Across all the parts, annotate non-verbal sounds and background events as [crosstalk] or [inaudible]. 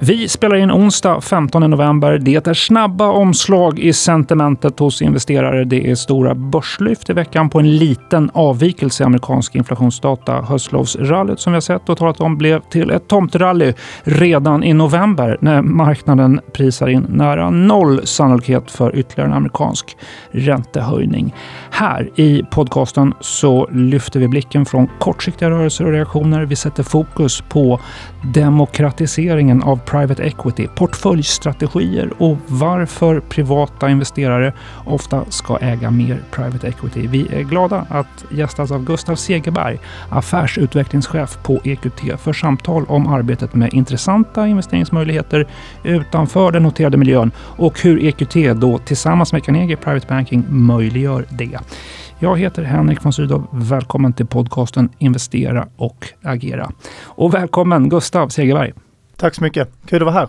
Vi spelar in onsdag 15 november. Det är snabba omslag i sentimentet hos investerare. Det är stora börslyft i veckan på en liten avvikelse i amerikansk inflationsdata. Höstlovsrallyt som vi har sett och talat om blev till ett tomterally redan i november när marknaden prisar in nära noll sannolikhet för ytterligare en amerikansk räntehöjning. Här i podcasten så lyfter vi blicken från kortsiktiga rörelser och reaktioner. Vi sätter fokus på demokratiseringen av private equity, portföljstrategier och varför privata investerare ofta ska äga mer private equity. Vi är glada att gästas av Gustav Segerberg, affärsutvecklingschef på EQT för samtal om arbetet med intressanta investeringsmöjligheter utanför den noterade miljön och hur EQT då tillsammans med Carnegie Private Banking möjliggör det. Jag heter Henrik von Sydow. Välkommen till podcasten Investera och agera. Och välkommen Gustav Segerberg. Tack så mycket. Kul att vara här.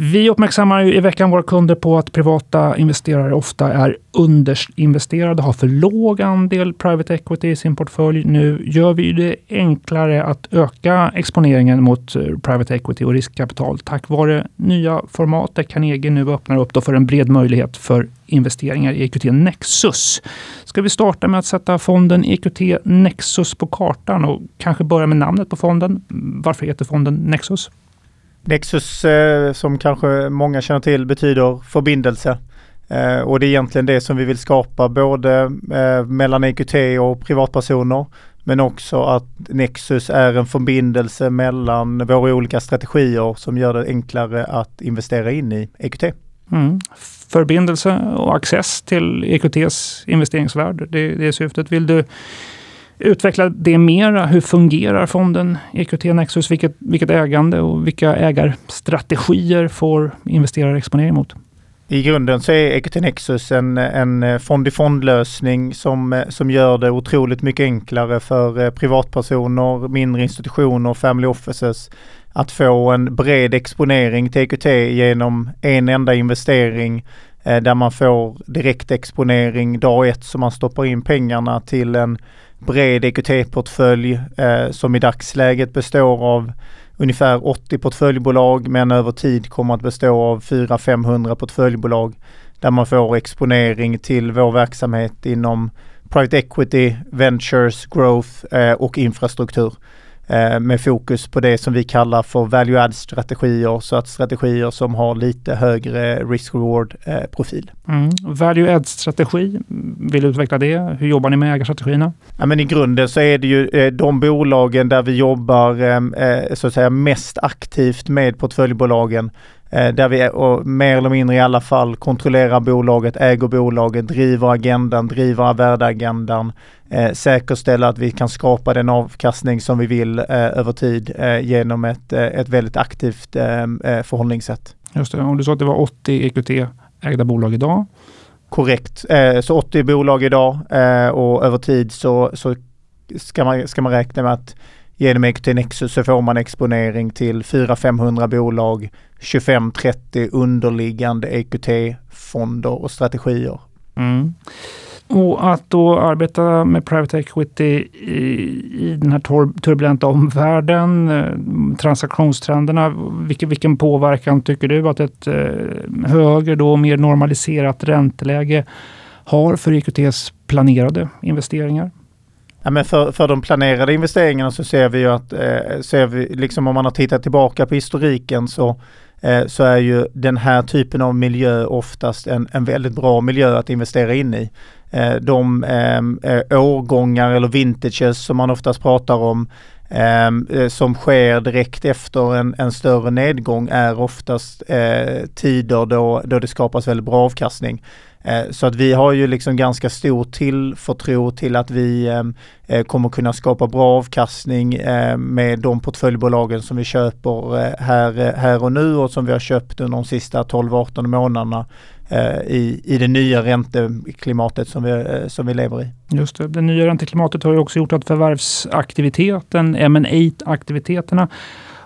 Vi uppmärksammar i veckan våra kunder på att privata investerare ofta är underinvesterade, har för låg andel private equity i sin portfölj. Nu gör vi det enklare att öka exponeringen mot eh, private equity och riskkapital tack vare nya format där Carnegie nu öppnar upp för en bred möjlighet för investeringar i EQT Nexus. Ska vi starta med att sätta fonden EQT Nexus på kartan och kanske börja med namnet på fonden. Varför heter fonden Nexus? Nexus, eh, som kanske många känner till, betyder förbindelse. Eh, och det är egentligen det som vi vill skapa både eh, mellan EQT och privatpersoner men också att Nexus är en förbindelse mellan våra olika strategier som gör det enklare att investera in i EQT. Mm. Förbindelse och access till EQTs investeringsvärld, det, det är syftet. Vill du utveckla det mera. Hur fungerar fonden EQT Nexus? Vilket, vilket ägande och vilka ägarstrategier får investerare exponering mot? I grunden så är EQT Nexus en, en eh, fond-i-fond-lösning som, eh, som gör det otroligt mycket enklare för eh, privatpersoner, mindre institutioner, family offices att få en bred exponering till EQT genom en enda investering där man får direktexponering dag ett så man stoppar in pengarna till en bred EQT-portfölj eh, som i dagsläget består av ungefär 80 portföljbolag men över tid kommer att bestå av 400-500 portföljbolag där man får exponering till vår verksamhet inom private equity, ventures, growth eh, och infrastruktur. Eh, med fokus på det som vi kallar för value add strategier, så att strategier som har lite högre risk-reward eh, profil. Mm. Value add strategi, vill du utveckla det? Hur jobbar ni med ägarstrategierna? Ja, men I grunden så är det ju eh, de bolagen där vi jobbar så att säga mest aktivt med portföljbolagen där vi och mer eller mindre i alla fall kontrollerar bolaget, äger bolaget, driver agendan, driver värdeagendan, eh, säkerställa att vi kan skapa den avkastning som vi vill eh, över tid eh, genom ett, eh, ett väldigt aktivt eh, eh, förhållningssätt. Just det, och du sa att det var 80 EQT-ägda bolag idag. Korrekt, så 80 bolag idag och över tid så, så ska, man, ska man räkna med att genom EQT Nexus så får man exponering till 400-500 bolag, 25-30 underliggande EQT-fonder och strategier. Mm. Och att då arbeta med private equity i, i den här turbulenta omvärlden, eh, transaktionstrenderna, vilken, vilken påverkan tycker du att ett eh, högre, då mer normaliserat ränteläge har för EQTs planerade investeringar? Ja, men för, för de planerade investeringarna så ser vi ju att, eh, ser vi, liksom om man har tittat tillbaka på historiken så eh, så är ju den här typen av miljö oftast en, en väldigt bra miljö att investera in i. Eh, de eh, eh årgångar eller vintages som man oftast pratar om eh, eh, som sker direkt efter en, en större nedgång är oftast eh, tider då, då det skapas väldigt bra avkastning. Eh, så att vi har ju liksom ganska stor tillförtro till att vi eh, eh, kommer kunna skapa bra avkastning med de portföljbolagen som vi köper här, här och nu och som vi har köpt under de sista 12-18 månaderna i, i det nya ränteklimatet som vi, som vi lever i. Just det. Det nya ränteklimatet har ju också gjort att förvärvsaktiviteten, M&A aktiviteterna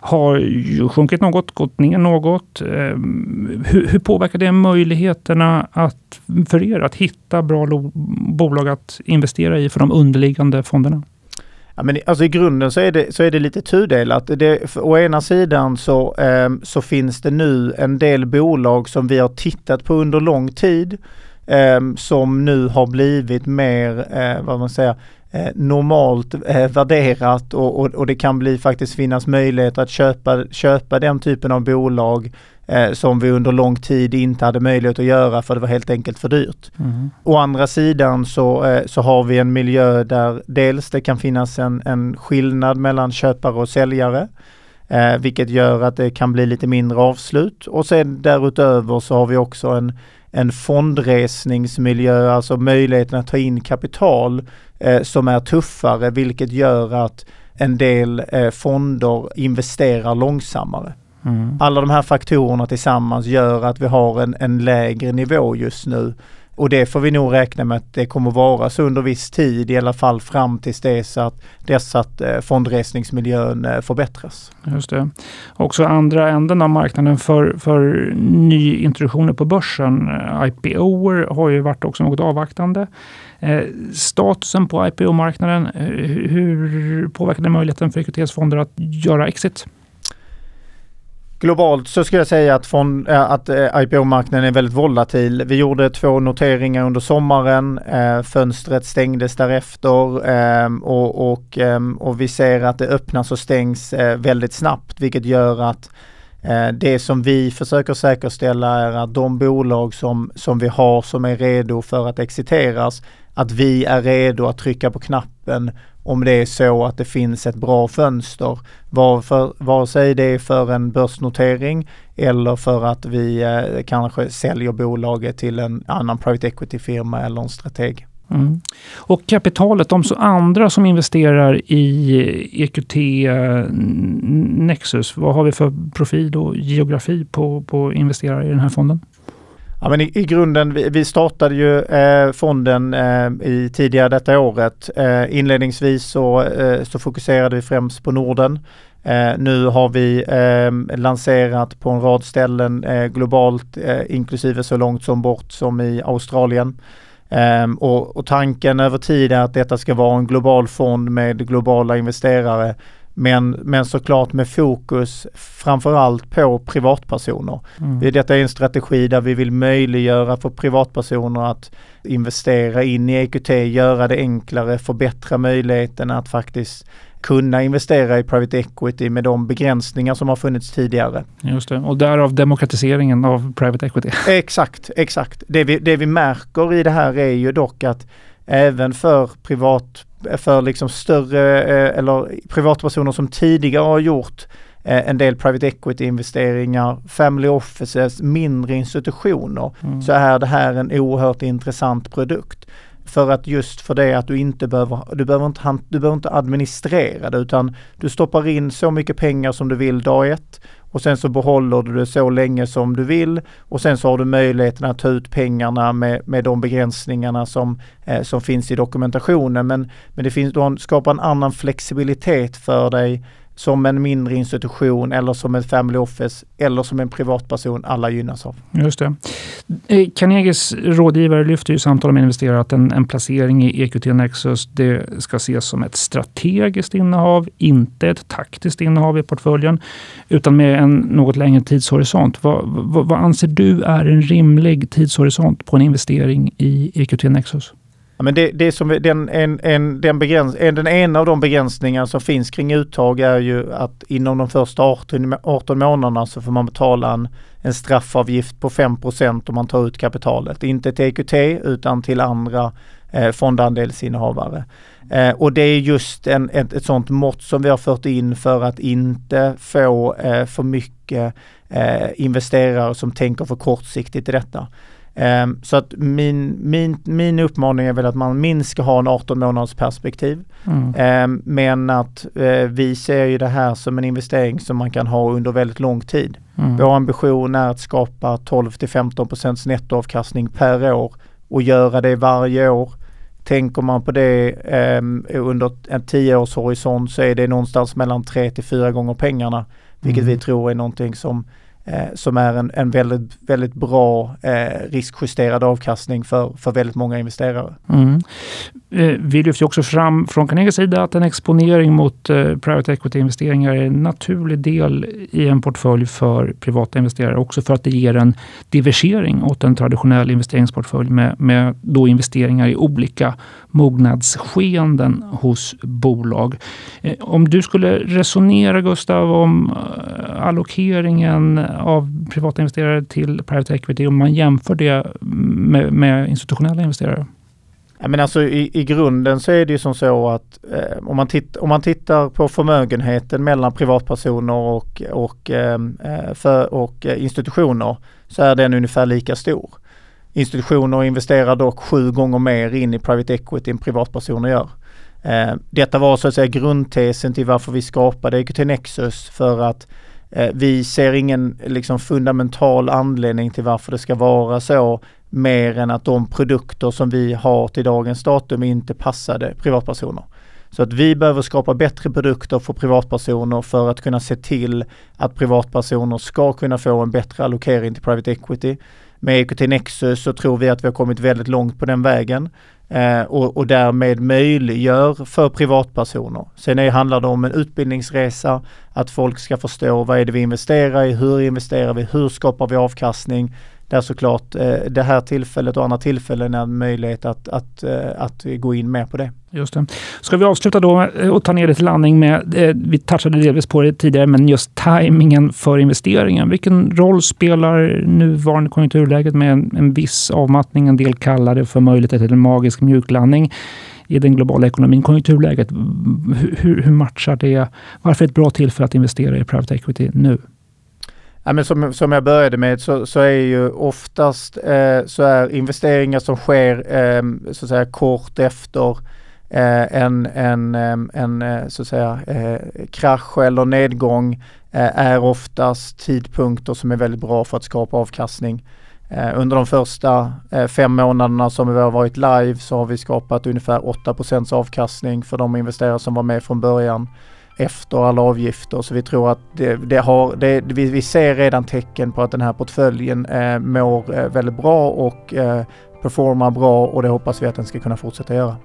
har ju sjunkit något, gått ner något. Ehm, hur, hur påverkar det möjligheterna att, för er att hitta bra bolag att investera i för de underliggande fonderna? Ja, men alltså I grunden så är det, så är det lite tudelat. Det, för, å ena sidan så, eh, så finns det nu en del bolag som vi har tittat på under lång tid eh, som nu har blivit mer, eh, vad man säger, eh, normalt eh, värderat och, och, och, det kan bli faktiskt finnas möjlighet att köpa, köpa den typen av bolag eh, som vi under lång tid inte hade möjlighet att göra för det var helt enkelt för dyrt. Mm. Å andra sidan så, eh, så har vi en miljö där dels det kan finnas en, en skillnad mellan köpare och säljare. Eh, vilket gör att det kan bli lite mindre avslut och sen därutöver så har vi också en, en fondresningsmiljö, alltså möjligheten att ta in kapital eh, som är tuffare vilket gör att en del eh, fonder investerar långsammare. Mm. Alla de här faktorerna tillsammans gör att vi har en, en lägre nivå just nu. Och det får vi nog räkna med att det kommer vara så under viss tid, i alla fall fram tills dess att, dess att eh, fondresningsmiljön eh, förbättras. Just det. Också andra änden av marknaden för, för nyintroduktioner på börsen, eh, IPO har ju varit också något avvaktande. Eh, statusen på IPO-marknaden, hur påverkar det möjligheten för EQTs-fonder att göra exit? Globalt så skulle jag säga att, fond, eh, att eh, IPO-marknaden är väldigt volatil. Vi gjorde två noteringar under sommaren. Eh, fönstret stängdes därefter ehm, och, och, ehm, och vi ser att det öppnas och stängs väldigt snabbt vilket gör att det som vi försöker säkerställa är att de bolag som, som vi har som är redo för att exiteras, att vi är redo att trycka på knappen om det är så att det finns ett bra fönster. Varför, vare sig det är för en börsnotering eller för att vi eh, kanske säljer bolaget till en annan private equity-firma eller en strateg. Mm. Och kapitalet, de andra som investerar i EQT-nexus, eh, vad har vi för profil och geografi på, på investerare i den här fonden? Ja, men i, i grunden, vi, vi startade ju eh, fonden eh, i tidigare detta året. Eh, inledningsvis så, eh, så fokuserade vi främst på Norden. Eh, nu har vi eh, lanserat på en rad ställen eh, globalt, eh, inklusive så långt som bort som i Australien. Eh, och, och tanken över tid är att detta ska vara en global fond med globala investerare men, men såklart med fokus framförallt på privatpersoner. Mm. Detta är en strategi där vi vill möjliggöra för privatpersoner att investera in i EQT, göra det enklare, förbättra möjligheten att faktiskt kunna investera i private equity med de begränsningar som har funnits tidigare. Just det, och därav demokratiseringen av private equity. [laughs] Exakt, exakt. Det vi, det vi märker i det här är ju dock att även för privat för liksom större eh, eller privatpersoner som tidigare har gjort eh, en del private equity investeringar, family offices, mindre institutioner, mm. så är det här en oerhört intressant produkt. För att just för det att du inte behöver, du behöver inte, du behöver inte administrera det utan du stoppar in så mycket pengar som du vill dag ett och sen så behåller du det så länge som du vill och sen så har du möjligheten att ta ut pengarna med, med de begränsningarna som, eh, som finns i dokumentationen. Men, men det finns, du skapar en annan flexibilitet för dig som en mindre institution eller som ett family office eller som en privatperson alla gynnas av. Just det. Eh, Carnegies rådgivare lyfter i samtal med investerare att en, en placering i EQT Nexus det ska ses som ett strategiskt innehav, inte ett taktiskt innehav i portföljen, utan med en något längre tidshorisont. Vad, vad, vad anser du är en rimlig tidshorisont på en investering i EQT Nexus? Men det, det som, den, en, en, den, begräns, en, den ena av de begränsningar som finns kring uttag är ju att inom de första 18, 18 månaderna så får man betala en, en straffavgift på 5% om man tar ut kapitalet. Inte till EQT utan till andra eh, fondandelsinnehavare. Eh, och det är just en, ett, ett sådant mått som vi har fört in för att inte få eh, för mycket eh, investerare som tänker för kortsiktigt i detta. Um, så att min, min, min uppmaning är väl att man minst ska ha en 18 månaders perspektiv. Mm. Um, men att uh, vi ser ju det här som en investering som man kan ha under väldigt lång tid. Mm. Vår ambition är att skapa 12 till 15 procents nettoavkastning per år och göra det varje år Tänker man på det eh, under en tioårshorisont så är det någonstans mellan tre till fyra gånger pengarna. Vilket mm. vi tror är någonting som eh, som är en, en väldigt, väldigt bra eh, riskjusterad avkastning för, för väldigt många investerare. Mm. Eh, vi lyfter också fram från Carnegies sida att en exponering mot eh, private equity-investeringar är en naturlig del i en portfölj för privata investerare. Också för att det ger en diversering åt en traditionell investeringsportfölj med, med då investeringar i olika mognadsskeenden hos bolag. Eh, om du skulle resonera Gustav om eh, allokeringen Eh, av privata investerare till private equity om man jämför det med, med institutionella investerare? Ja, men alltså i, i grunden så är det ju som så att eh, om, man titt, om man tittar på förmögenheten mellan privatpersoner och, och, eh, eh för, och eh, institutioner så är den ungefär lika stor. Institutioner investerar dock sju gånger mer in i private equity än privatpersoner gör. Eh, detta var så att säga grundtesen till varför vi skapade EQT Nexus för att Eh, vi ser ingen liksom, fundamental anledning till varför det ska vara så mer än att de produkter som vi har till dagens datum inte passade privatpersoner. Så att vi behöver skapa bättre produkter för privatpersoner för att kunna se till att privatpersoner ska kunna få en bättre allokering till private equity. Med EQT Nexus så tror vi att vi har kommit väldigt långt på den vägen eh, och, och därmed möjliggör för privatpersoner. Sen är, handlar det om en utbildningsresa, att folk ska förstå vad är det vi investerar i, hur investerar vi, hur skapar vi avkastning, där såklart eh, det här tillfället och andra tillfällen är en möjlighet att, att, eh, att gå in mer på det. Just det. Ska vi avsluta då och ta ner det till landning med, eh, vi touchade delvis på det tidigare, men just tajmingen för investeringen. Vilken roll spelar nuvarande konjunkturläget med en, en viss avmattning, en del kallar det för möjlighet till en magisk mjuklandning i den globala ekonomin, konjunkturläget. Hur, hur matchar det? Varför är det ett bra tillfälle att investera i private equity nu? Ja, men som, som jag började med så, så är ju oftast eh, så är investeringar som sker eh, så att säga kort efter eh, en, en, ehm, en eh, så att säga, eh, krasch eller nedgång eh, är oftast tidpunkter som är väldigt bra för att skapa avkastning. Eh, under de första eh, fem månaderna som vi har varit live så har vi skapat ungefär 8% avkastning för de investerare som var med från början efter alla avgifter. Så vi tror att det, det har, det, vi, vi, ser redan tecken på att den här portföljen eh, mår eh, väldigt bra och eh, performar bra och det hoppas vi att den ska kunna fortsätta göra.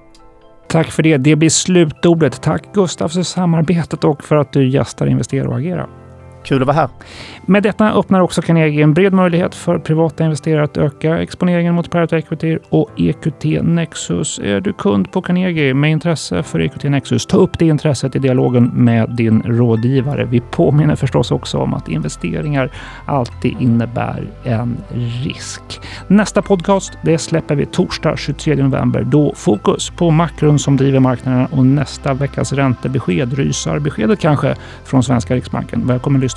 Tack för det. Det blir slutordet. Tack Gustav för samarbetet och för att du gästar Investera och Agera. Kul att vara här. Med detta öppnar också Carnegie en bred möjlighet för privata investerare att öka exponeringen mot private equity och EQT Nexus. Är du kund på Carnegie med intresse för EQT Nexus, ta upp det intresset i dialogen med din rådgivare. Vi påminner förstås också om att investeringar alltid innebär en risk. Nästa podcast det släpper vi torsdag 23 november. Då fokus på makron som driver marknaden och nästa veckas räntebesked, rysarbeskedet kanske, från svenska Riksbanken. Välkommen lyssna